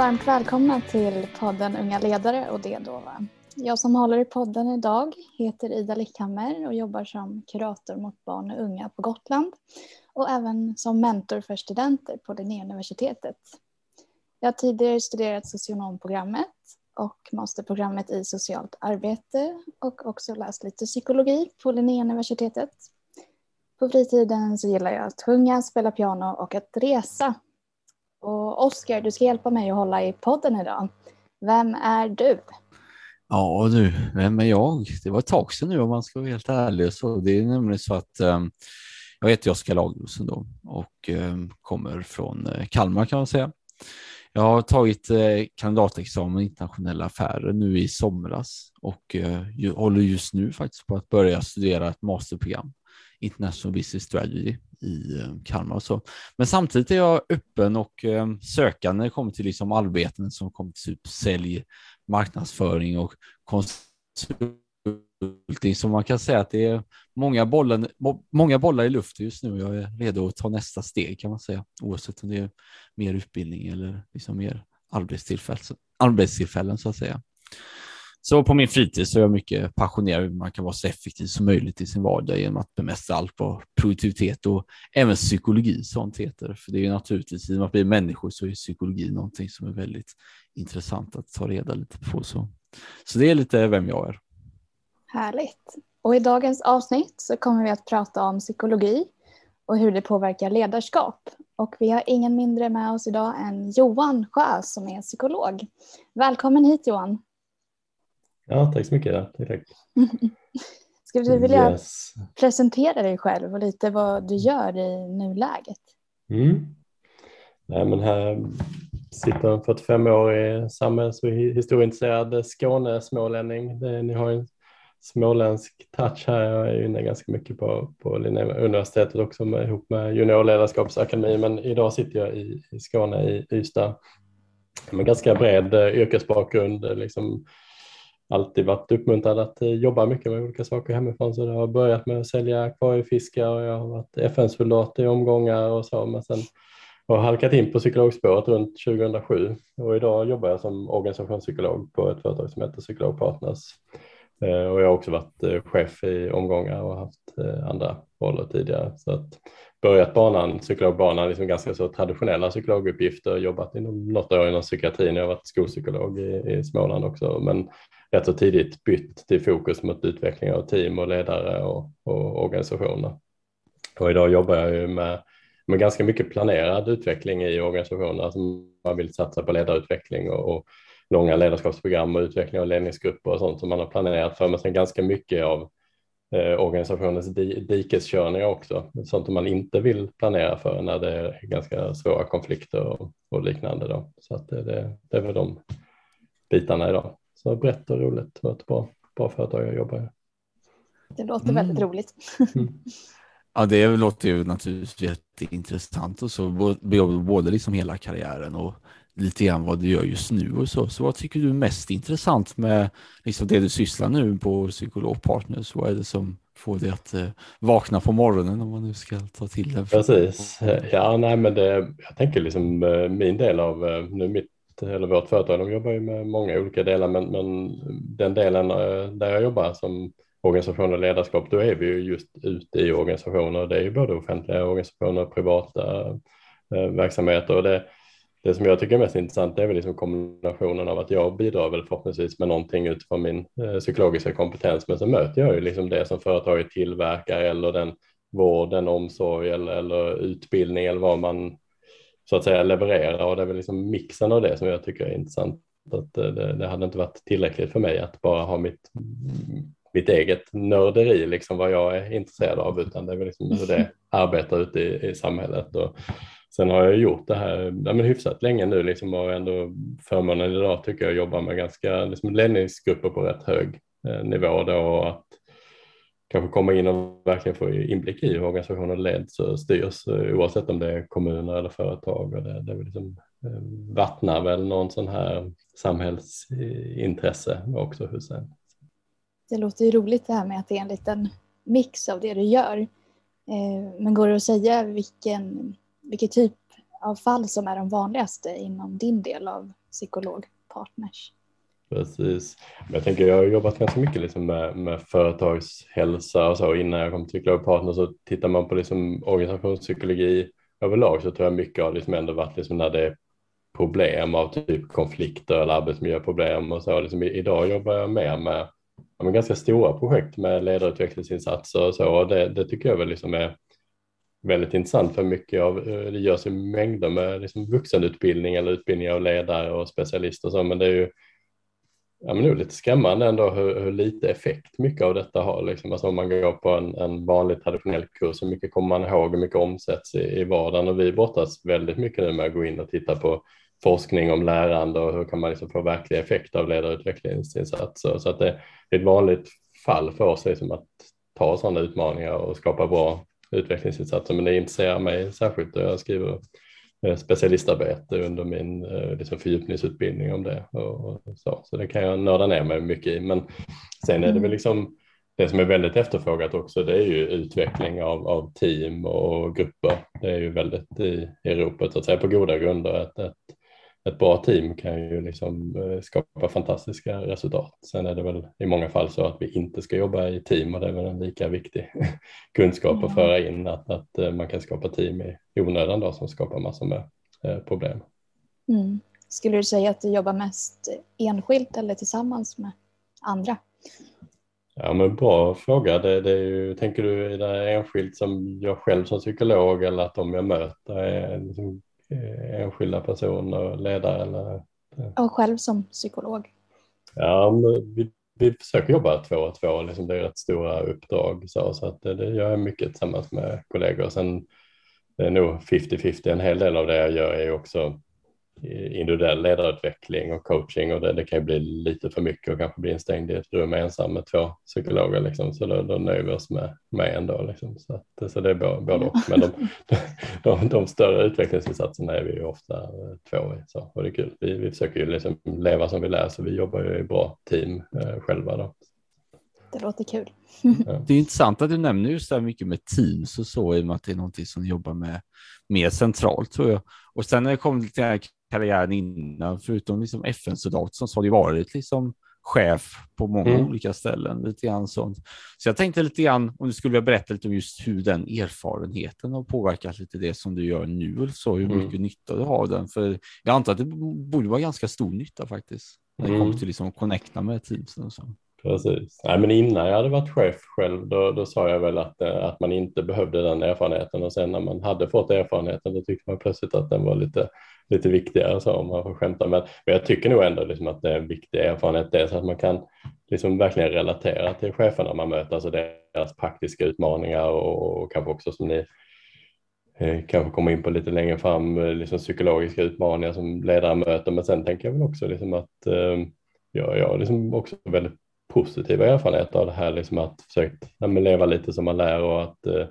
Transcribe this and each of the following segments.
varmt välkomna till podden Unga ledare och det då. Va? Jag som håller i podden idag heter Ida Lickhammer och jobbar som kurator mot barn och unga på Gotland och även som mentor för studenter på Linnéuniversitetet. Jag har tidigare studerat socionomprogrammet och masterprogrammet i socialt arbete och också läst lite psykologi på Linnéuniversitetet. På fritiden så gillar jag att sjunga, spela piano och att resa. Och Oskar, du ska hjälpa mig att hålla i podden idag. Vem är du? Ja du, vem är jag? Det var ett tag sedan nu om man ska vara helt ärlig. Så det är nämligen så att um, jag heter Oskar Lagrosen då och um, kommer från uh, Kalmar kan man säga. Jag har tagit uh, kandidatexamen i internationella affärer nu i somras och uh, håller just nu faktiskt på att börja studera ett masterprogram International Business Strategy i eh, Kalmar och så. Men samtidigt är jag öppen och eh, sökande när det kommer till liksom arbeten som kommer till typ sälj, marknadsföring och konsulting. Så man kan säga att det är många bollar, många bollar i luften just nu. Jag är redo att ta nästa steg kan man säga, oavsett om det är mer utbildning eller liksom mer arbetstillfällen, arbetstillfällen så att säga. Så på min fritid så är jag mycket passionerad hur man kan vara så effektiv som möjligt i sin vardag genom att bemästra allt på produktivitet och även psykologi sånt heter. För det är ju naturligtvis, i och med att bli människor så är psykologi någonting som är väldigt intressant att ta reda lite på. Så, så det är lite vem jag är. Härligt. Och i dagens avsnitt så kommer vi att prata om psykologi och hur det påverkar ledarskap. Och vi har ingen mindre med oss idag än Johan Sjö som är psykolog. Välkommen hit Johan. Ja, tack så mycket. Tack, tack. Skulle du vilja yes. presentera dig själv och lite vad du gör i nuläget? Mm. Nej, men här sitter en 45-årig samhälls och historieintresserad Skåne-smålänning. Ni har en småländsk touch här. Jag är inne ganska mycket på, på universitetet också med, ihop med juniorledarskapsakademin men idag sitter jag i, i Skåne i Ystad med ganska bred eh, yrkesbakgrund, liksom alltid varit uppmuntrad att eh, jobba mycket med olika saker hemifrån så det har börjat med att sälja akvariefiskar och jag har varit FN-soldat i omgångar och så men sen har jag halkat in på psykologspåret runt 2007 och idag jobbar jag som organisationspsykolog på ett företag som heter Psykologpartners. Eh, och jag har också varit eh, chef i omgångar och haft andra roller tidigare. Så att börjat banan, psykologbanan, liksom ganska så traditionella psykologuppgifter, jobbat inom något år inom psykiatrin, jag har varit skolpsykolog i, i Småland också, men rätt så tidigt bytt till fokus mot utveckling av team och ledare och, och organisationer. Och idag jobbar jag ju med, med ganska mycket planerad utveckling i organisationer, alltså man vill satsa på ledarutveckling och, och långa ledarskapsprogram och utveckling av ledningsgrupper och sånt som man har planerat för, men sen ganska mycket av eh, organisationens di dikeskörningar också, sånt som man inte vill planera för när det är ganska svåra konflikter och, och liknande. Då. Så att det, det, det är väl de bitarna idag. Så brett och roligt och ett bra, bra företag jag jobbar i. Det låter väldigt mm. roligt. Mm. Ja, det låter ju naturligtvis jätteintressant och så både liksom hela karriären och lite grann vad du gör just nu och så. Så vad tycker du är mest intressant med liksom det du sysslar nu på Psykologpartners? Vad är det som får dig att eh, vakna på morgonen om man nu ska ta till det? Precis. Ja, nej, men det, jag tänker liksom eh, min del av eh, nu mitt eller vårt företag, de jobbar ju med många olika delar, men, men den delen där jag jobbar som organisation och ledarskap, då är vi ju just ute i organisationer. Det är ju både offentliga organisationer och privata eh, verksamheter. Och det, det som jag tycker är mest intressant är väl liksom kombinationen av att jag bidrar väl förhoppningsvis med någonting utifrån min eh, psykologiska kompetens, men så möter jag ju liksom det som företaget tillverkar eller den vården, omsorg eller, eller utbildning eller vad man så att säga leverera och det är väl liksom mixen av det som jag tycker är intressant. Att det, det hade inte varit tillräckligt för mig att bara ha mitt, mitt eget nörderi, liksom vad jag är intresserad av, utan det är väl liksom hur det arbetar ute i, i samhället. Och sen har jag gjort det här ja, men hyfsat länge nu liksom, och ändå förmånen idag tycker jag jobbar med ganska liksom, ledningsgrupper på rätt hög eh, nivå då och att kanske komma in och verkligen få inblick i hur organisationen leds och styrs eh, oavsett om det är kommuner eller företag. Och det, det liksom, eh, vattnar väl någon sån här samhällsintresse också Hussein. Det låter ju roligt det här med att det är en liten mix av det du gör. Eh, men går det att säga vilken, vilken typ av fall som är de vanligaste inom din del av psykologpartners. Precis. Jag tänker jag har jobbat ganska mycket liksom med, med företagshälsa och så innan jag kom till Global Partner så tittar man på liksom organisationspsykologi överlag så tror jag mycket har liksom ändå varit liksom när det är problem av typ konflikter eller arbetsmiljöproblem och så. Liksom idag jobbar jag mer med, med ganska stora projekt med ledarutvecklingsinsatser och så och det, det tycker jag väl liksom är väldigt intressant för mycket av eh, det görs i mängder med liksom vuxenutbildning eller utbildning av ledare och specialister och så men det är ju ja, men det är lite skrämmande ändå hur, hur, lite effekt mycket av detta har. Liksom. Alltså om man går på en, en vanlig traditionell kurs, hur mycket kommer man ihåg, hur mycket omsätts i, i vardagen? Och vi brottas väldigt mycket nu med att gå in och titta på forskning om lärande och hur kan man liksom få verklig effekt av ledarutvecklingsinsatser. Så att det, det är ett vanligt fall för oss liksom att ta sådana utmaningar och skapa bra utvecklingsinsatser. Men det intresserar mig särskilt och jag skriver Eh, specialistarbete under min eh, liksom, fördjupningsutbildning om det. Och, så. så det kan jag nörda ner mig mycket i. Men sen är det väl mm. liksom det som är väldigt efterfrågat också det är ju utveckling av, av team och grupper. Det är ju väldigt i, i ropet så att säga på goda grunder. Ett, ett, ett bra team kan ju liksom eh, skapa fantastiska resultat. Sen är det väl i många fall så att vi inte ska jobba i team och det är väl en lika viktig kunskap att föra in att, att eh, man kan skapa team i onödan då som skapar massor med eh, problem. Mm. Skulle du säga att du jobbar mest enskilt eller tillsammans med andra? Ja men bra fråga. Det, det är ju, tänker du är det enskilt som jag själv som psykolog eller att de jag möter är liksom enskilda personer, ledare eller? Och själv som psykolog? Ja, vi, vi försöker jobba två och två, liksom det är rätt stora uppdrag så, så att det, det gör jag mycket tillsammans med kollegor. Sen det är nog 50-50, en hel del av det jag gör är också individuell ledarutveckling och coaching och det, det kan ju bli lite för mycket och kanske bli instängd i ett rum ensam med två psykologer liksom. så då, då nöjer vi oss med, med en då liksom. så, att, så det är både och. Men de, de, de, större utvecklingsinsatserna är vi ju ofta eh, två i så, och det är kul. Vi, vi försöker ju liksom leva som vi lär så vi jobbar ju i bra team eh, själva då. Det låter kul. Det är intressant att du nämner just det här mycket med teams och så i och med att det är någonting som jobbar med mer centralt tror jag. Och sen när det kommer till karriären innan, förutom liksom FN-soldat så har det varit liksom chef på många mm. olika ställen. Lite grann sånt. Så jag tänkte lite grann om du skulle vilja berätta lite om just hur den erfarenheten har påverkat lite det som du gör nu, så hur mycket mm. nytta du har den. För jag antar att det borde vara ganska stor nytta faktiskt när det mm. kommer till liksom att connecta med teamsen och så. Precis. Nej, men innan jag hade varit chef själv då, då sa jag väl att, eh, att man inte behövde den erfarenheten och sen när man hade fått erfarenheten då tyckte man plötsligt att den var lite, lite viktigare så alltså, om man får skämta. Men, men jag tycker nog ändå liksom att det är en viktig erfarenhet det så att man kan liksom verkligen relatera till cheferna man möter, alltså deras praktiska utmaningar och, och kanske också som ni eh, kanske kommer in på lite längre fram, eh, liksom psykologiska utmaningar som ledare möter. Men sen tänker jag väl också liksom att eh, ja, jag har liksom också väldigt positiva erfarenheter av det här, liksom att försöka leva lite som man lär och att eh,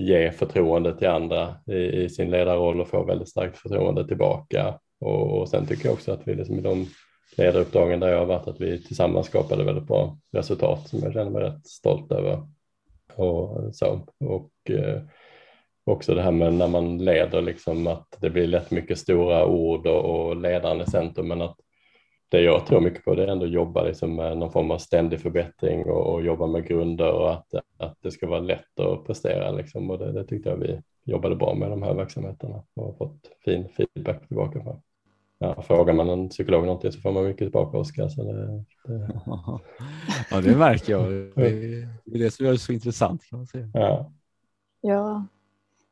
ge förtroende till andra i, i, sin ledarroll och få väldigt starkt förtroende tillbaka. Och, och sen tycker jag också att vi liksom i de ledaruppdragen där jag har varit att vi tillsammans skapade väldigt bra resultat som jag känner mig rätt stolt över. Och, så. och eh, också det här med när man leder, liksom att det blir lätt mycket stora ord och, och ledaren i centrum, men att det jag tror mycket på det är ändå att jobba liksom med någon form av ständig förbättring och, och jobba med grunder och att, att det ska vara lätt att prestera. Liksom. Och det, det tyckte jag vi jobbade bra med de här verksamheterna och har fått fin feedback tillbaka. För. Ja, frågar man en psykolog någonting så får man mycket tillbaka Oskar. Så det, det... ja, det märker jag. Det är det som gör det så intressant. Kan man säga. Ja. ja,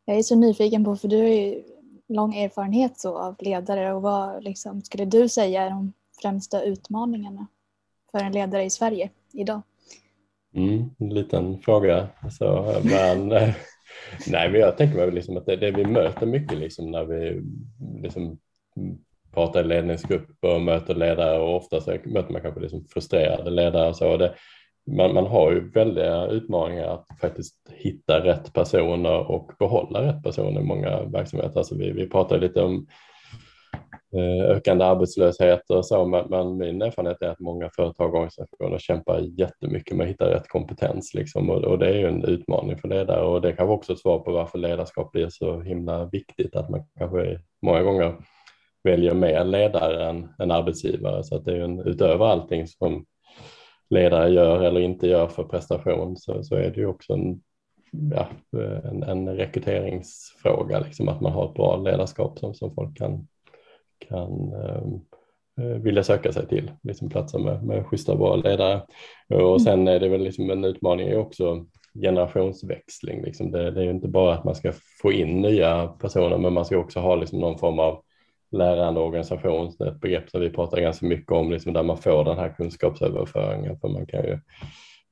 jag är så nyfiken på, för du har ju lång erfarenhet så av ledare och vad liksom, skulle du säga är de främsta utmaningarna för en ledare i Sverige idag? Mm, en liten fråga. Så, men, nej, men jag tänker mig liksom att det, det, vi möter mycket liksom när vi liksom pratar i ledningsgrupper och möter ledare och ofta så möter man kanske liksom frustrerade ledare. Och så. Det, man, man har ju väldiga utmaningar att faktiskt hitta rätt personer och behålla rätt personer i många verksamheter. Alltså vi, vi pratar lite om Eh, ökande arbetslöshet och så, men, min erfarenhet är att många företag och organisationer kämpar jättemycket med att hitta rätt kompetens liksom, och, och, det är ju en utmaning för ledare och det kan vara också ett svar på varför ledarskap blir så himla viktigt, att man kanske många gånger väljer mer ledare än, än arbetsgivare. Så att det är ju en, utöver allting som ledare gör eller inte gör för prestation så, så är det ju också en, ja, en, en rekryteringsfråga, liksom, att man har ett bra ledarskap som, som folk kan, kan um, vilja söka sig till, liksom platser med, med schyssta bra ledare. Och mm. sen är det väl liksom en utmaning också generationsväxling. Liksom det, det, är ju inte bara att man ska få in nya personer, men man ska också ha liksom någon form av lärande organisation, ett begrepp som vi pratar ganska mycket om, liksom där man får den här kunskapsöverföringen. För man kan ju,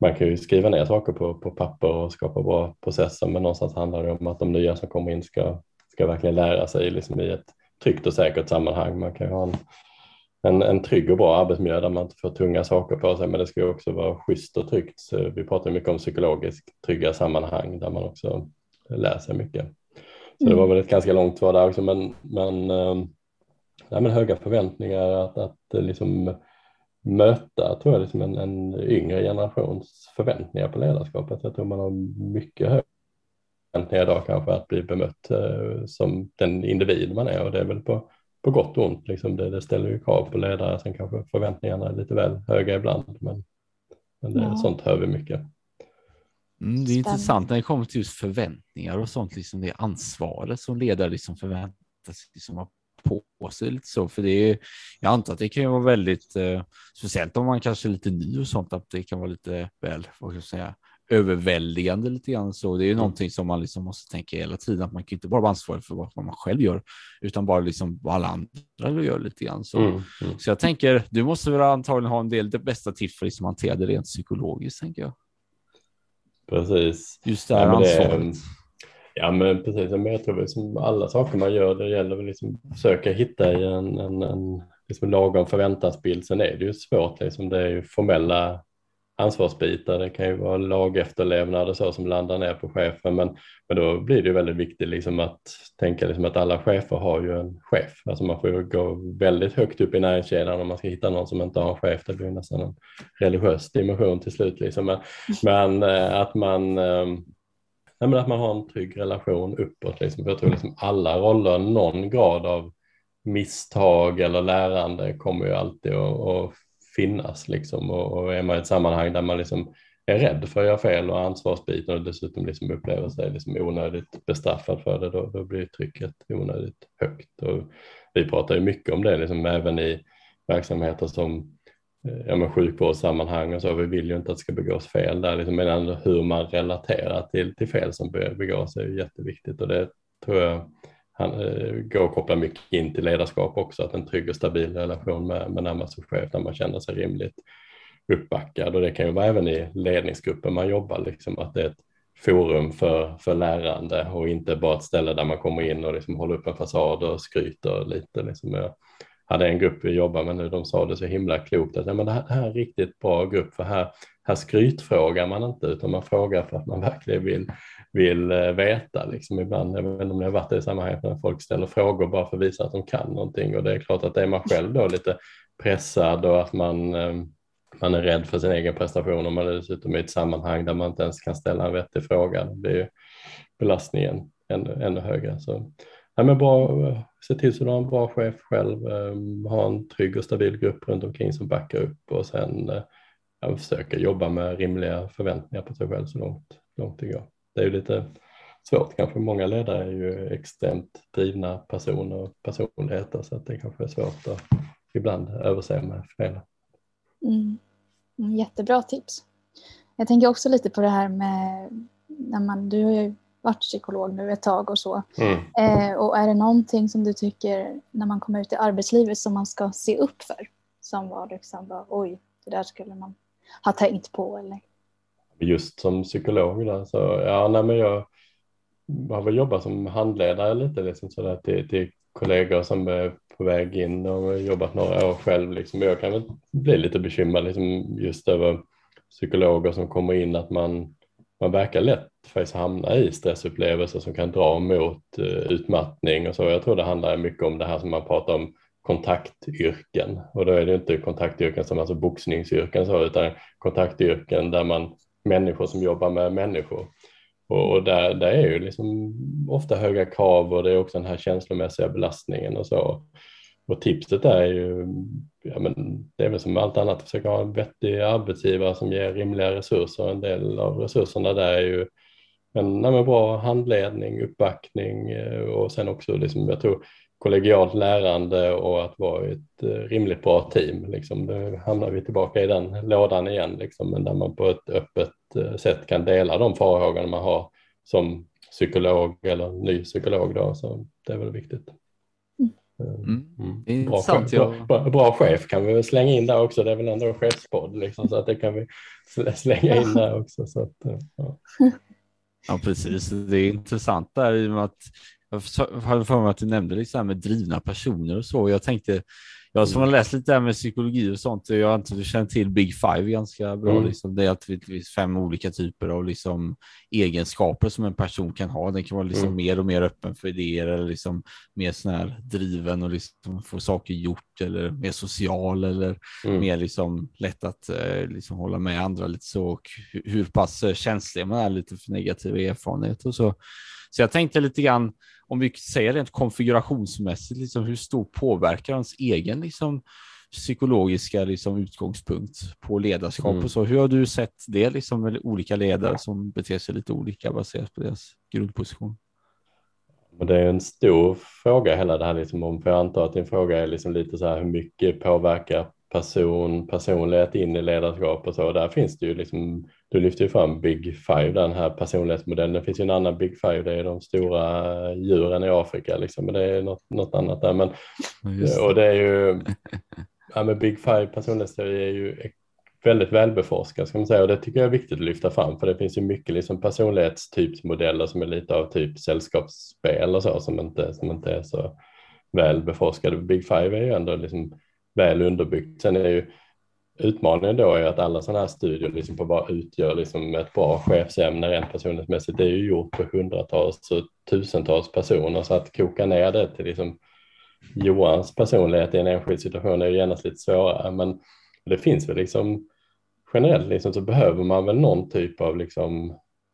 man kan ju skriva ner saker på, på papper och skapa bra processer, men någonstans handlar det om att de nya som kommer in ska, ska verkligen lära sig liksom i ett tryggt och säkert sammanhang. Man kan ju ha en, en, en trygg och bra arbetsmiljö där man inte får tunga saker på sig, men det ska ju också vara schysst och tryggt. Så vi pratar mycket om psykologiskt trygga sammanhang där man också lär sig mycket. Så mm. det var väl ett ganska långt svar där också, men, men ehm, ja, men höga förväntningar att, att eh, liksom möta tror jag, liksom en, en yngre generations förväntningar på ledarskapet. Jag tror man har mycket förväntningar idag kanske att bli bemött eh, som den individ man är och det är väl på, på gott och ont. Liksom det, det ställer ju krav på ledare, sen kanske förväntningarna är lite väl höga ibland men, men det, ja. sånt hör vi mycket. Mm, det är intressant när det kommer till just förväntningar och sånt, liksom det ansvaret som ledare liksom förväntas liksom på sig lite så, för det är, jag antar att det kan vara väldigt, eh, speciellt om man kanske är lite ny och sånt, att det kan vara lite väl, vad ska jag säga, överväldigande lite grann så. Det är ju mm. någonting som man liksom måste tänka hela tiden, att man kan inte bara vara ansvarig för vad man själv gör, utan bara liksom vad alla andra gör lite grann. Så, mm, mm. så jag tänker, du måste väl antagligen ha en del det bästa tips för att liksom hantera det rent psykologiskt, tänker jag. Precis. Just det här ja, ansvaret. Ja men precis, men jag tror som alla saker man gör, det gäller att liksom försöka hitta en, en, en liksom lagom förväntansbild. Sen är det ju svårt, liksom, det är ju formella ansvarsbitar, det kan ju vara lagefterlevnad och så som landar ner på chefen, men, men då blir det ju väldigt viktigt liksom att tänka liksom att alla chefer har ju en chef. Alltså man får ju gå väldigt högt upp i näringskedjan om man ska hitta någon som inte har en chef, det blir nästan en religiös dimension till slut. Liksom. Men, men eh, att man ehm, nej, men att man har en trygg relation uppåt. Liksom. jag tror liksom alla roller, någon grad av misstag eller lärande kommer ju alltid att, att finnas. Liksom. Och, och är man i ett sammanhang där man liksom är rädd för att göra fel och ansvarsbiten och dessutom liksom upplever sig liksom onödigt bestraffad för det, då, då blir trycket onödigt högt. Och vi pratar ju mycket om det, liksom, även i verksamheter som eh, ja, men sjukvårdssammanhang och så. Vi vill ju inte att det ska begås fel där, liksom, men hur man relaterar till, till fel som begås är ju jätteviktigt och det tror jag han, eh, går att koppla mycket in till ledarskap också, att en trygg och stabil relation med, med närmaste chef där man känner sig rimligt uppbackad och det kan ju vara även i ledningsgruppen man jobbar, liksom, att det är ett forum för, för lärande och inte bara ett ställe där man kommer in och liksom håller upp en fasad och skryter lite. Liksom. Jag hade en grupp vi jobbar med nu, de sa det så himla klokt att ja, men det, här, det här är en riktigt bra grupp för här, här skrytfrågar man inte utan man frågar för att man verkligen vill, vill eh, veta. Liksom ibland, jag vet inte om ni har varit i sammanhanget, när folk ställer frågor bara för att visa att de kan någonting och det är klart att det är man själv då lite pressad och att man, ehm, man är rädd för sin egen prestation och man är dessutom i ett sammanhang där man inte ens kan ställa en vettig fråga. Det blir ju belastningen ännu, ännu högre. Så ja, men bra, eh, se till så du har en bra chef själv, ehm, ha en trygg och stabil grupp runt omkring som backar upp och sen eh, ja, försöka jobba med rimliga förväntningar på sig själv så långt, långt det går. Det är ju lite svårt kanske, många ledare är ju extremt drivna personer och personligheter så att det kanske är svårt att ibland överse med fel. Mm. mm. Jättebra tips. Jag tänker också lite på det här med när man, du har ju varit psykolog nu ett tag och så. Mm. Eh, och är det någonting som du tycker när man kommer ut i arbetslivet som man ska se upp för? Som var liksom, bara, oj, det där skulle man ha tänkt på eller? Just som psykolog där, så ja, nej, men jag har väl jobbat som handledare lite liksom sådär till, till kollegor som är på väg in och jobbat några år själv. Liksom. Jag kan väl bli lite bekymrad liksom, just över psykologer som kommer in att man man verkar lätt faktiskt hamna i stressupplevelser som kan dra mot uh, utmattning och så. Jag tror det handlar mycket om det här som man pratar om kontaktyrken och då är det inte kontaktyrken som alltså boxningsyrken så utan kontaktyrken där man människor som jobbar med människor och där, där är ju liksom ofta höga krav och det är också den här känslomässiga belastningen och så. och tipset är ju, ja men det är väl som allt annat, att försöka ha en vettig arbetsgivare som ger rimliga resurser. En del av resurserna där är ju en nej bra handledning, uppbackning eh, och sen också liksom, jag tror kollegialt lärande och att vara ett eh, rimligt bra team. Liksom. Då hamnar vi tillbaka i den lådan igen, liksom, men där man på ett öppet eh, sätt kan dela de farhågorna man har som psykolog eller ny psykolog. Då, så det är väl viktigt. Mm. Mm. Bra, chef, bra, bra, chef kan vi väl slänga in där också. Det är väl ändå en chefspodd liksom, så att det kan vi slänga in där också. Så att, ja. ja, precis. Det är intressant där i och med att jag hade för mig att du nämnde liksom med drivna personer och så. Jag tänkte, jag som har läst lite där med psykologi och sånt, jag antar att du känner till Big Five ganska bra. Mm. Liksom. Det är att det finns fem olika typer av liksom egenskaper som en person kan ha. Den kan vara liksom mm. mer och mer öppen för idéer eller liksom mer sån här driven och liksom få saker gjort eller mer social eller mm. mer liksom lätt att eh, liksom hålla med andra lite så och hur pass eh, känslig man är lite för negativa erfarenheter och så. Så jag tänkte lite grann om vi säger rent konfigurationsmässigt, liksom, hur stor påverkar hans egen liksom, psykologiska liksom, utgångspunkt på ledarskap mm. och så? Hur har du sett det, liksom, med olika ledare som beter sig lite olika baserat på deras grundposition? det är en stor fråga hela det här, liksom, om, för jag antar att din fråga är liksom lite så här hur mycket påverkar person, personlighet in i ledarskap och så. Där finns det ju liksom, du lyfter ju fram Big Five, den här personlighetsmodellen. Det finns ju en annan Big Five, det är de stora djuren i Afrika, liksom, men det är något, något annat där. Men, och det är ju, ja, men Big Five personlighetsteori är ju väldigt välbeforskad ska man säga och det tycker jag är viktigt att lyfta fram för det finns ju mycket liksom personlighetstypsmodeller som är lite av typ sällskapsspel och så som inte, som inte är så väl beforskade. Big Five är ju ändå liksom väl underbyggt. Sen är ju utmaningen då är att alla sådana här studier liksom på vad utgör liksom ett bra chefsämne rent personlighetsmässigt. Det är ju gjort på hundratals och tusentals personer så att koka ner det till liksom Johans personlighet i en enskild situation är ju genast lite svårare. Men det finns väl liksom generellt liksom så behöver man väl någon typ av liksom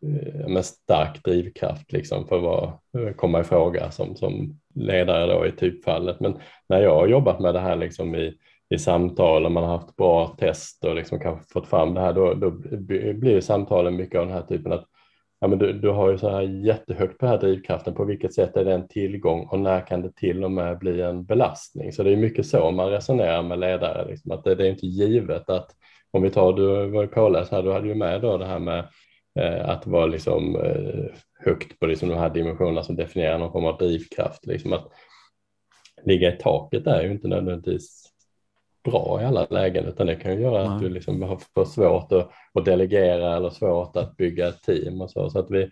eh, med stark drivkraft liksom för att komma i fråga som, som ledare då i typfallet. Men när jag har jobbat med det här liksom i, i samtal och man har haft bra test och liksom kanske fått fram det här, då, då blir samtalen mycket av den här typen att ja, men du, du har ju så här jättehögt på den här drivkraften, på vilket sätt är det en tillgång och när kan det till och med bli en belastning? Så det är mycket så man resonerar med ledare, liksom, att det, det är inte givet att om vi tar, du var ju påläst här, du hade ju med då det här med eh, att vara liksom eh, högt på liksom de här dimensionerna som definierar någon form av drivkraft. Liksom att ligga i taket är ju inte nödvändigtvis bra i alla lägen utan det kan ju göra Nej. att du liksom har för svårt att, att, delegera eller svårt att bygga ett team och så. så att vi,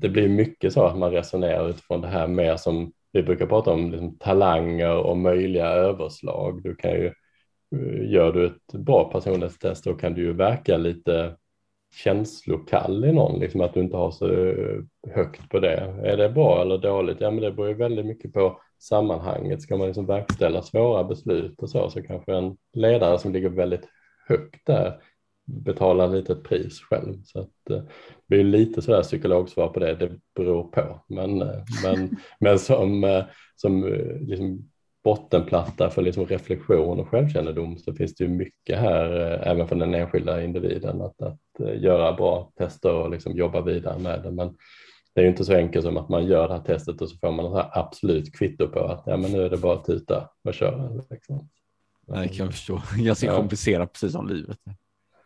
det blir mycket så att man resonerar utifrån det här mer som vi brukar prata om liksom talanger och möjliga överslag. Du kan ju, gör du ett bra personlighetstest då kan du ju verka lite känslokall i någon, liksom att du inte har så eh, högt på det. Är det bra eller dåligt? Ja, men det beror ju väldigt mycket på sammanhanget. Ska man liksom verkställa svåra beslut och så, så kanske en ledare som ligger väldigt högt där betalar lite ett pris själv. Så att, eh, det är lite sådär psykologsvar på det, det beror på. Men, eh, men, men som, eh, som liksom bottenplatta för liksom reflektion och självkännedom så finns det ju mycket här även för den enskilda individen att, att göra bra tester och liksom jobba vidare med det. Men det är ju inte så enkelt som att man gör det här testet och så får man ett absolut kvitto på att ja, men nu är det bara att tuta och köra. Liksom. Nej, kan jag förstå. Ganska ja. komplicerat precis som livet.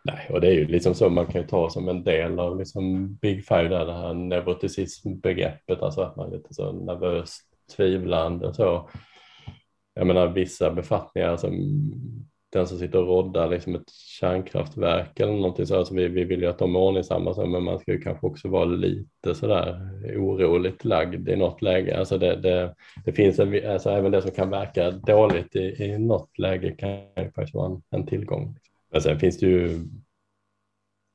Nej, och det är ju liksom så man kan ju ta som en del av liksom Big Five, där, det här neuroticism-begreppet, alltså att man är lite så nervöst tvivlande och så. Jag menar vissa befattningar som den som sitter och roddar liksom ett kärnkraftverk eller någonting så. Alltså, vi, vi vill ju att de är ordningsamma så, men man ska ju kanske också vara lite sådär oroligt lagd i något läge. Alltså det, det, det finns en, alltså även det som kan verka dåligt i, i något läge kan ju faktiskt vara en, en tillgång. Men sen finns det ju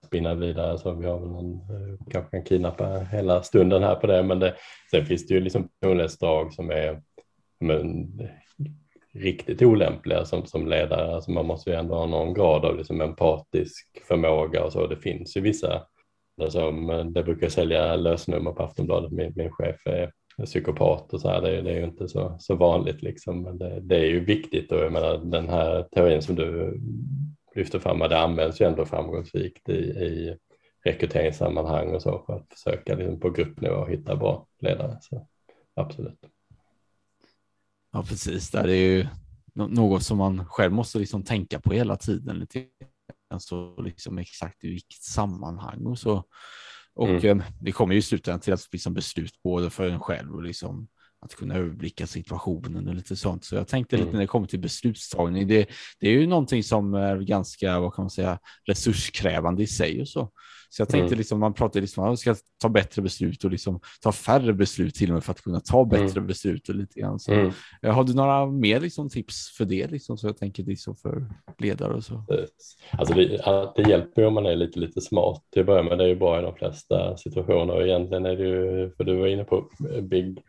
spinna vidare så vi har väl en, eh, kanske kan kidnappa hela stunden här på det, men det, sen finns det ju liksom personlighetsdrag som är men, riktigt olämpliga som, som ledare. Alltså man måste ju ändå ha någon grad av liksom empatisk förmåga och så. Det finns ju vissa alltså, som, det brukar sälja lösnummer på Aftonbladet, min, min chef är psykopat och så här, det, är, det är ju inte så, så vanligt liksom. Men det, det, är ju viktigt och jag menar den här teorin som du lyfter fram, det används ju ändå framgångsrikt i, i rekryteringssammanhang och så för att försöka liksom på gruppnivå hitta bra ledare. Så absolut. Ja, precis. Det är ju något som man själv måste liksom tänka på hela tiden. Lite alltså liksom exakt i vilket sammanhang och så. Och mm. eh, det kommer ju i slutändan till att liksom beslut både för en själv och liksom att kunna överblicka situationen och lite sånt. Så jag tänkte lite mm. när det kommer till beslutstagning. Det, det är ju någonting som är ganska, vad kan man säga, resurskrävande i sig och så. Så jag tänkte mm. liksom, man pratar liksom att man ska ta bättre beslut och liksom ta färre beslut till och med för att kunna ta bättre mm. beslut och lite grann. Så, mm. Har du några mer liksom, tips för det liksom, så jag tänker liksom för ledare och så? Alltså det, det hjälper ju om man är lite, lite smart till att börja med. Det är ju bra i de flesta situationer och egentligen är det ju, för du var inne på big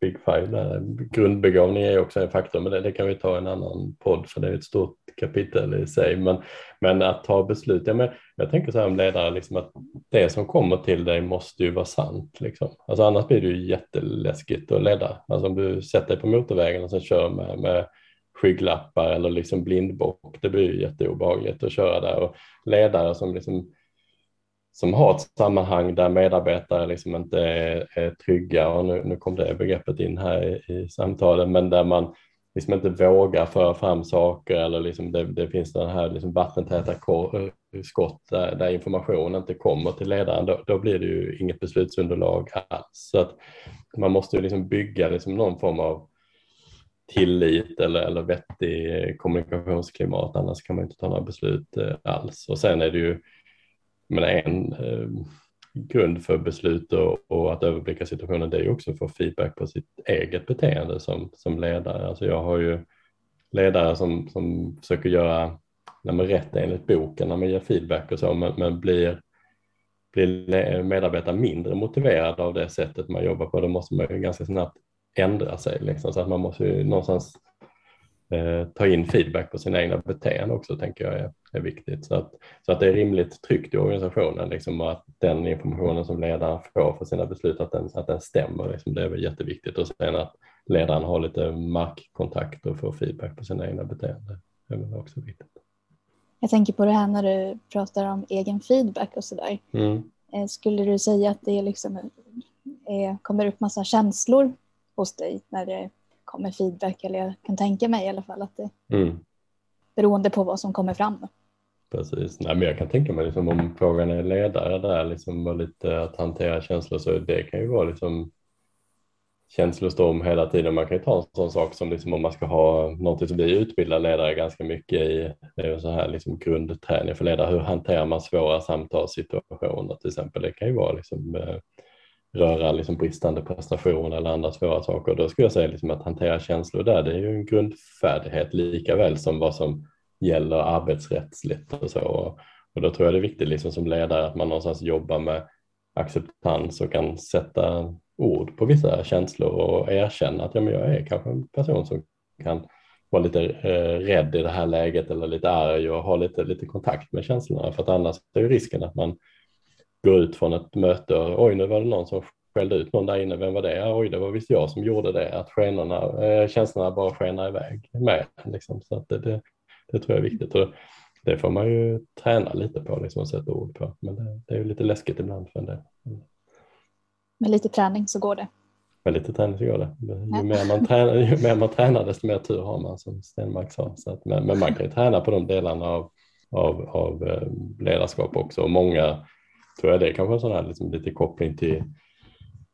Big Five. Där. Grundbegåvning är också en faktor, men det, det, kan vi ta en annan podd för det är ett stort kapitel i sig. Men, men att ta beslut, ja, men jag tänker så här om ledare, liksom att det som kommer till dig måste ju vara sant. Liksom. Alltså annars blir det ju jätteläskigt att leda. Alltså om du sätter dig på motorvägen och sen kör med, med skygglappar eller liksom blindbock, det blir ju jätteobehagligt att köra där. Och ledare som liksom som har ett sammanhang där medarbetare liksom inte är, är trygga och nu, nu kom det begreppet in här i, i samtalen, men där man liksom inte vågar föra fram saker eller liksom det, det finns den här liksom vattentäta skott där, där information inte kommer till ledaren, då, då, blir det ju inget beslutsunderlag alls. Så att man måste ju liksom bygga liksom någon form av tillit eller, eller vettig kommunikationsklimat, annars kan man inte ta några beslut eh, alls. Och sen är det ju men en eh, grund för beslut och, och, att överblicka situationen det är ju också att få feedback på sitt eget beteende som, som ledare. Alltså jag har ju ledare som, som försöker göra när man rätt enligt boken när man ger feedback och så men, men blir, blir medarbetare mindre motiverade av det sättet man jobbar på då måste man ju ganska snabbt ändra sig liksom, så att man måste ju någonstans eh, ta in feedback på sina egna beteenden också tänker jag är, är viktigt. Så att, så att det är rimligt tryggt i organisationen liksom, och att den informationen som ledaren får för sina beslut att den, att den stämmer. Liksom, det är väl jätteviktigt och sen att ledaren har lite markkontakt och får feedback på sina egna beteenden. Det är också viktigt. Jag tänker på det här när du pratar om egen feedback och sådär. Mm. Eh, skulle du säga att det liksom är, kommer upp massa känslor hos dig när det kommer feedback, eller jag kan tänka mig i alla fall att det mm. beroende på vad som kommer fram. Precis, Nej, men jag kan tänka mig liksom, om frågan är ledare där, liksom, lite att hantera känslor, så det kan ju vara liksom känslostorm hela tiden. Man kan ju ta en sån sak som liksom om man ska ha någonting som vi utbildar ledare ganska mycket i, det är så här liksom grundträning för ledare. Hur hanterar man svåra samtalssituationer till exempel? Det kan ju vara liksom, eh, röra liksom bristande prestation eller andra svåra saker. Då skulle jag säga liksom att hantera känslor där, det är ju en grundfärdighet lika väl som vad som gäller arbetsrättsligt och så. Och då tror jag det är viktigt liksom som ledare att man någonstans jobbar med acceptans och kan sätta ord på vissa känslor och erkänna att ja, men jag är kanske en person som kan vara lite eh, rädd i det här läget eller lite arg och ha lite, lite kontakt med känslorna för att annars är ju risken att man går ut från ett möte och oj nu var det någon som skällde ut någon där inne, vem var det? Oj det var visst jag som gjorde det, att skenorna, eh, känslorna bara skenar iväg med. Liksom. Så att det, det, det, tror jag är viktigt och det får man ju träna lite på, liksom, sätta ord på. Men det, det är ju lite läskigt ibland för en del. Med lite träning så går det. Med lite träning så går det. Ju, mer, man tränar, ju mer man tränar desto mer tur har man som Stenmark sa. Så att, men, men man kan ju träna på de delarna av, av, av eh, ledarskap också. Och många tror jag det är kanske en sån här liksom lite koppling till,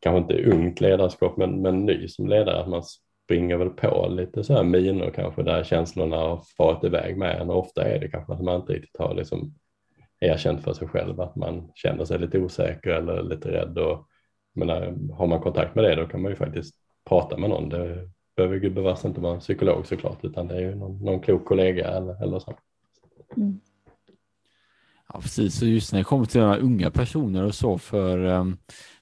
kanske inte ungt ledarskap, men, men ny som ledare, att man springer väl på lite så här minor kanske där känslorna har farit iväg med en och ofta är det kanske att man inte riktigt har liksom erkänt för sig själv att man känner sig lite osäker eller lite rädd och menar, har man kontakt med det då kan man ju faktiskt prata med någon. Det behöver gubevars inte vara en psykolog såklart utan det är ju någon, någon klok kollega eller, eller så. Mm. Ja, precis. Så just när det kommer till unga personer och så, för um,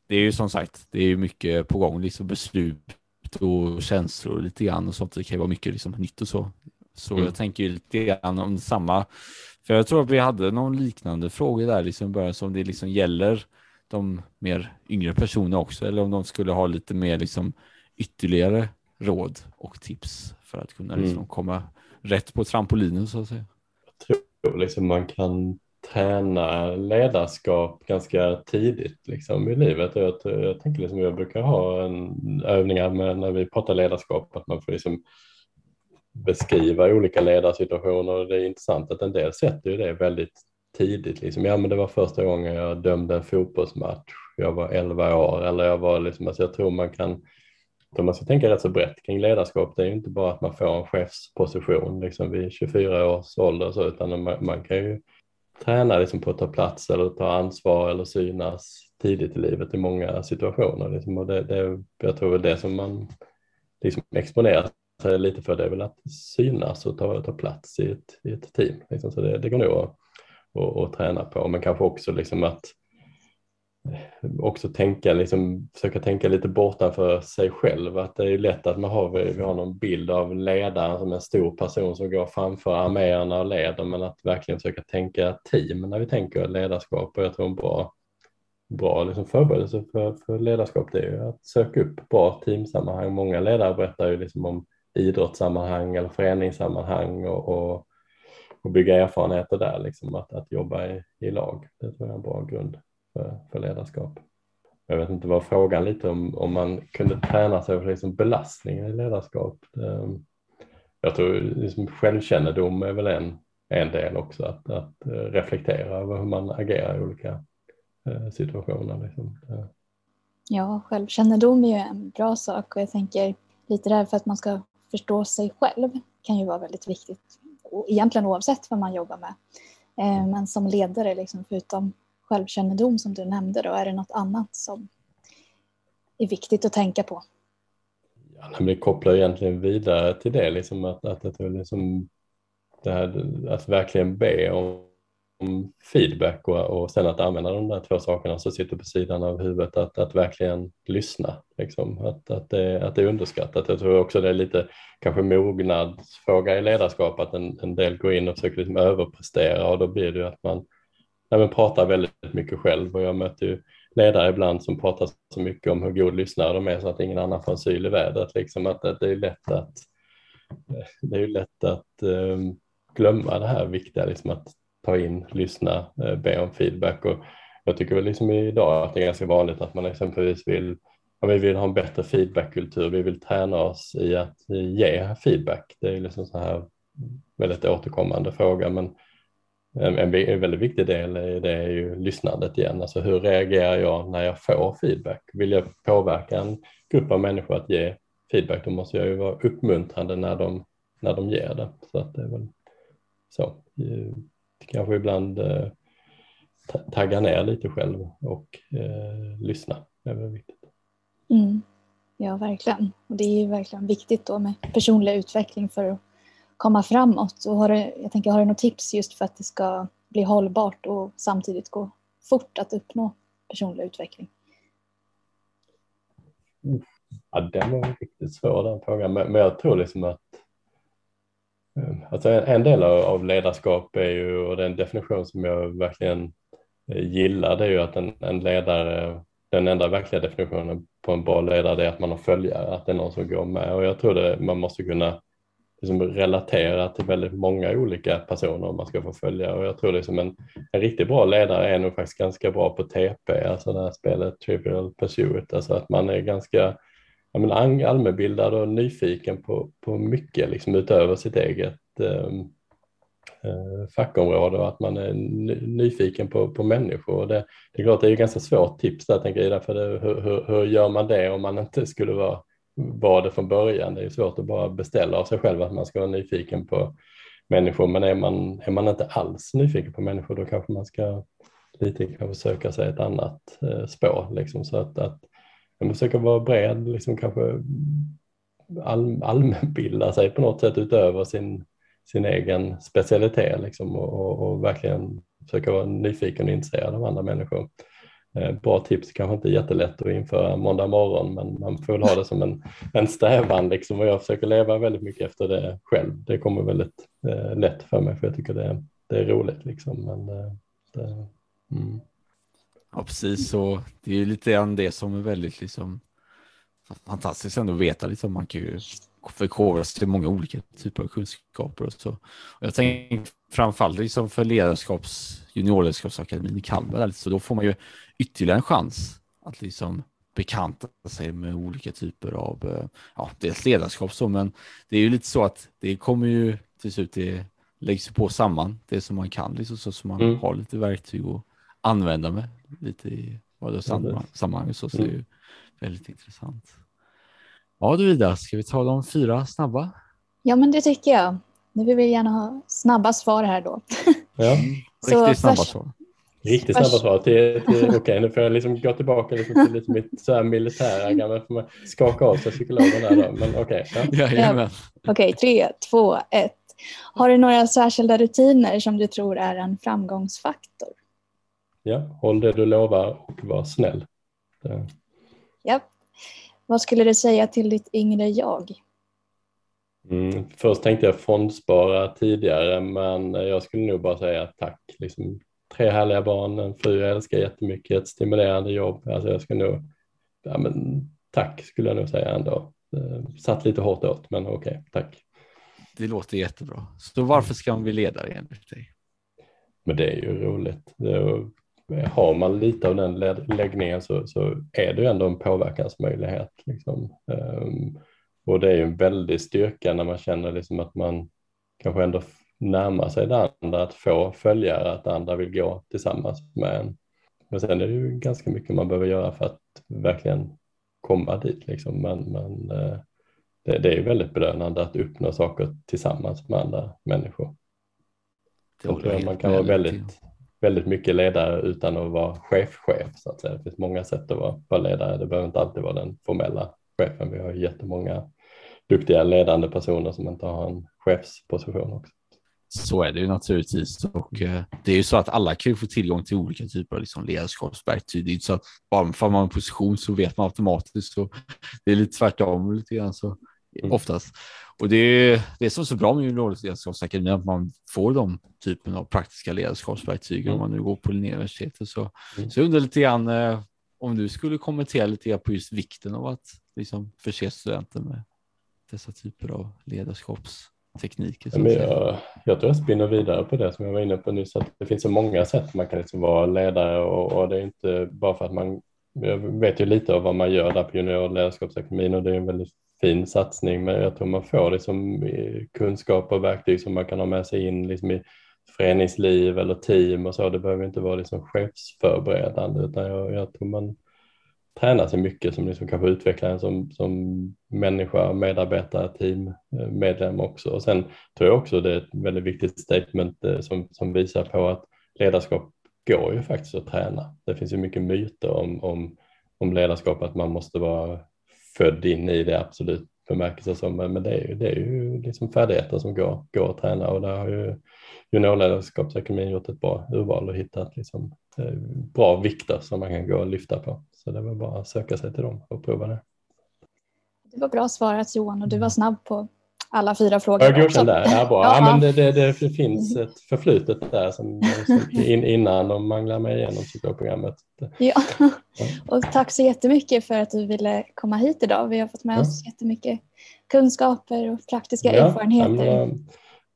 det är ju som sagt, det är mycket på gång, liksom beslut och känslor lite grann och sånt. Det kan ju vara mycket liksom nytt och så. Så mm. jag tänker lite grann om samma, för jag tror att vi hade någon liknande fråga där liksom början som det liksom gäller de mer yngre personerna också eller om de skulle ha lite mer liksom ytterligare råd och tips för att kunna liksom mm. komma rätt på trampolinen så att säga. Jag tror liksom man kan träna ledarskap ganska tidigt liksom, i livet. Jag, jag tänker liksom, jag brukar ha en övningar med när vi pratar ledarskap att man får liksom beskriva olika ledarsituationer och det är intressant att en del sätter ju det väldigt tidigt. Liksom. Ja men det var första gången jag dömde en fotbollsmatch. Jag var 11 år eller jag var liksom, alltså jag tror man kan man ska tänka rätt så brett kring ledarskap. Det är ju inte bara att man får en chefsposition liksom vid 24 års ålder så, utan man, man kan ju träna liksom på att ta plats eller ta ansvar eller synas tidigt i livet i många situationer. Liksom. Och det, det, jag tror väl det som man liksom exponerar sig lite för det är väl att synas och ta, ta plats i ett, i ett team. Liksom. Så det, det går nog att, att, att träna på, men kanske också liksom att också tänka, liksom, försöka tänka lite bortanför sig själv. Att det är lätt att man har, vi har någon bild av ledaren som en stor person som går framför arméerna och leder, men att verkligen försöka tänka team när vi tänker ledarskap. Och jag tror en bra, bra liksom förberedelse för, för ledarskap det är ju att söka upp bra teamsammanhang. Många ledare berättar ju liksom om idrottssammanhang eller föreningssammanhang och, och, och bygga erfarenheter där, liksom att, att jobba i, i lag. Det tror jag är en bra grund för, för ledarskap. Jag vet inte, var frågan lite om, om man kunde träna sig för liksom belastningar i ledarskap. Ehm, jag tror liksom självkännedom är väl en, en del också, att, att eh, reflektera över hur man agerar i olika eh, situationer. Liksom. Ja, självkännedom är ju en bra sak och jag tänker lite där för att man ska förstå sig själv kan ju vara väldigt viktigt. Egentligen oavsett vad man jobbar med. Ehm, men som ledare, liksom, förutom självkännedom som du nämnde då? Är det något annat som är viktigt att tänka på? Ja, men det kopplar egentligen vidare till det, liksom att, att, att, liksom det här, att verkligen be om, om feedback och, och sen att använda de där två sakerna som sitter på sidan av huvudet, att, att verkligen lyssna. Liksom. Att, att, det, att det är underskattat. Jag tror också det är lite kanske mognadsfråga i ledarskap, att en, en del går in och försöker liksom överprestera och då blir det ju att man nej, men pratar väldigt mycket själv och jag möter ju ledare ibland som pratar så mycket om hur god lyssnare de är så att ingen annan får en syl i vädret. Liksom att, att det är lätt att, eh, det är lätt att um, glömma det här viktiga, liksom att ta in, lyssna, uh, be om feedback. Och jag tycker väl liksom idag att det är ganska vanligt att man exempelvis vill ja, vi vill ha en bättre feedbackkultur, vi vill träna oss i att ge feedback. Det är liksom så här väldigt återkommande fråga, men en, en väldigt viktig del i det är ju lyssnandet igen. Alltså hur reagerar jag när jag får feedback? Vill jag påverka en grupp av människor att ge feedback då måste jag ju vara uppmuntrande när de, när de ger det. Så att det är väl så. Kanske ibland eh, tagga ner lite själv och eh, lyssna. Det är väl viktigt. Mm. Ja, verkligen. Och det är ju verkligen viktigt då med personlig utveckling för att komma framåt. Och har du, jag tänker, har du något tips just för att det ska bli hållbart och samtidigt gå fort att uppnå personlig utveckling? Ja, den var riktigt svår den frågan, men, men jag tror liksom att eh, Alltså en, en del av ledarskap är ju, och den definition som jag verkligen eh, gillar, det är ju att en, en ledare, den enda verkliga definitionen på en bra ledare är att man har följare, att det är någon som går med. Och jag tror det, man måste kunna liksom relatera till väldigt många olika personer om man ska få följa och jag tror liksom en, en riktigt bra ledare är nog faktiskt ganska bra på TP, alltså det här spelet Trivial Pursuit, alltså att man är ganska jag menar, allmänbildad och nyfiken på, på mycket liksom utöver sitt eget ehm, eh, fackområde och att man är nyfiken på, på människor. Och det, det är klart det är ju ganska svårt tips där tänker jag, för det, hur, hur, hur gör man det om man inte skulle vara var det från början. Det är svårt att bara beställa av sig själv att man ska vara nyfiken på människor, men är man, är man inte alls nyfiken på människor då kanske man ska lite kanske söka sig ett annat eh, spår. Liksom, så att, att man försöker vara bred, liksom kanske all, allmänbilda sig på något sätt utöver sin, sin egen specialitet liksom, och, och, och verkligen försöka vara nyfiken och intresserad av andra människor. Eh, bra tips, kanske inte jättelätt att införa måndag morgon men man får väl ha det som en, en strävan liksom och jag försöker leva väldigt mycket efter det själv. Det kommer väldigt eh, lätt för mig för jag tycker det, det är roligt liksom. Men, eh, det, mm. Ja, precis. Så det är lite grann det som är väldigt liksom, fantastiskt ändå att veta. Liksom. Man kan ju förkovra sig till många olika typer av kunskaper. Och så. Och jag tänker framförallt liksom för ledarskaps, juniorledarskapsakademin i Kalmar, så då får man ju ytterligare en chans att liksom bekanta sig med olika typer av, eh, ja, dels ledarskap så, men det är ju lite så att det kommer ju till slut, det läggs på samman, det som man kan, liksom, så som man mm. har lite verktyg att använda med lite i sammanhang, så, så mm. det är ju väldigt intressant. Ja du Ida, ska vi ta de fyra snabba? Ja men det tycker jag. Nu vill vi gärna ha snabba svar här då. Ja, riktigt snabba svar. Riktigt snabba svar. Till, till, Okej, okay, nu får jag liksom gå tillbaka liksom till lite mitt så här militära, gamla, får man skaka av sig psykologen där då. Men okej. Okay, ja. ja, okej, okay, tre, två, ett. Har du några särskilda rutiner som du tror är en framgångsfaktor? Ja, håll det du lovar och var snäll. Det. Ja. Vad skulle du säga till ditt yngre jag? Mm, först tänkte jag fondspara tidigare men jag skulle nog bara säga tack. Liksom, tre härliga barn, en fru jag älskar jättemycket, ett stimulerande jobb. Alltså jag skulle nog, ja, men, tack skulle jag nog säga ändå. Satt lite hårt åt men okej, okay, tack. Det låter jättebra. Så varför ska man bli ledare enligt dig? Men det är ju roligt. Är, har man lite av den läggningen så, så är det ju ändå en påverkansmöjlighet. Liksom. Um, och det är ju en väldig styrka när man känner liksom att man kanske ändå närmar sig det andra, att få följare, att andra vill gå tillsammans med en. Men sen är det ju ganska mycket man behöver göra för att verkligen komma dit. Liksom. Men, men eh, det, det är ju väldigt belönande att uppnå saker tillsammans med andra människor. Man kan vara väldigt, väldigt mycket ledare utan att vara chef-chef. Så att säga. Det finns många sätt att vara, vara ledare. Det behöver inte alltid vara den formella chefen. Vi har jättemånga duktiga ledande personer som inte har en chefsposition också. Så är det ju naturligtvis och eh, det är ju så att alla kan ju få tillgång till olika typer av liksom ledarskapsverktyg. Det är inte så att bara för att man har en position så vet man automatiskt. Så det är lite tvärtom lite grann så mm. oftast. Och det är det som är så bra med Juniorledarskapsakademin att man får de typen av praktiska ledarskapsverktyg mm. om man nu går på Linnéuniversitetet. Så, mm. så jag undrar lite grann eh, om du skulle kommentera lite grann på just vikten av att liksom förse studenter med dessa typer av ledarskapstekniker. Men jag, jag tror jag spinner vidare på det som jag var inne på nyss, att det finns så många sätt man kan liksom vara ledare och, och det är inte bara för att man jag vet ju lite av vad man gör där på juniorledarskapsakademin och det är en väldigt fin satsning men jag tror man får liksom kunskap och verktyg som man kan ha med sig in liksom i föreningsliv eller team och så. Det behöver inte vara liksom chefsförberedande utan jag, jag tror man träna sig mycket som liksom kanske utvecklar en som, som människa, medarbetare, teammedlem eh, också. Och sen tror jag också det är ett väldigt viktigt statement eh, som, som visar på att ledarskap går ju faktiskt att träna. Det finns ju mycket myter om, om, om ledarskap, att man måste vara född in i det absolut bemärkelse som, men det är ju, det är ju liksom färdigheter som går, går att träna och där har ju juniorledarskapsakademin gjort ett bra urval och hittat liksom, eh, bra vikter som man kan gå och lyfta på. Så det var bara att söka sig till dem och prova det. Det var bra svarat Johan och du var snabb på alla fyra frågor. Jag godkände där, ja, bra. Ja, men det, det, det, finns ett förflutet där som, som in, innan de manglar mig igenom psykologprogrammet. Ja, och tack så jättemycket för att du ville komma hit idag. Vi har fått med ja. oss jättemycket kunskaper och praktiska ja, erfarenheter. Ja,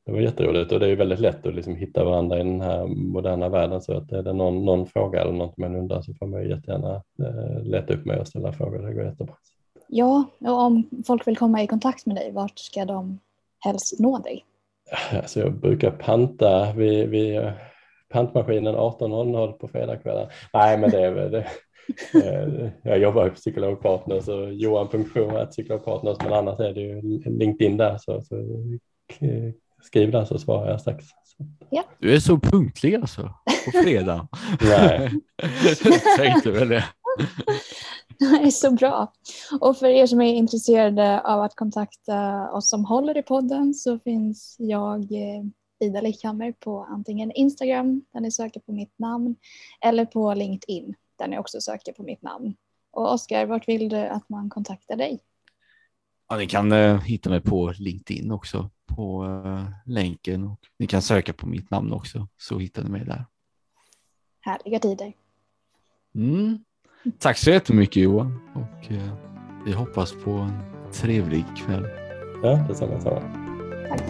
det var jätteroligt och det är väldigt lätt att liksom hitta varandra i den här moderna världen så att är det någon, någon fråga eller något man undrar så får man jättegärna eh, leta upp mig och ställa frågor. Det går jättebra. Ja, och om folk vill komma i kontakt med dig, vart ska de helst nå dig? Alltså jag brukar panta vid, vid pantmaskinen 18.00 på fredagskvällar. Nej, men det är väl det. Eh, jag jobbar ju på Psykologpartners och Johan.Funktion är Psykologpartners men annars är det ju LinkedIn där så, så skriv där så svarar jag strax. Ja. Du är så punktlig alltså på fredag. Nej. tänkte väl det. Det är så bra. Och för er som är intresserade av att kontakta oss som håller i podden så finns jag eh, Ida Lickhammer på antingen Instagram där ni söker på mitt namn eller på LinkedIn där ni också söker på mitt namn. Och Oskar, vart vill du att man kontaktar dig? Ja, ni kan uh, hitta mig på LinkedIn också på uh, länken och ni kan söka på mitt namn också så hittar ni mig där. Härliga tider. Mm. Tack så jättemycket Johan och eh, vi hoppas på en trevlig kväll. Ja, detsamma. Tack.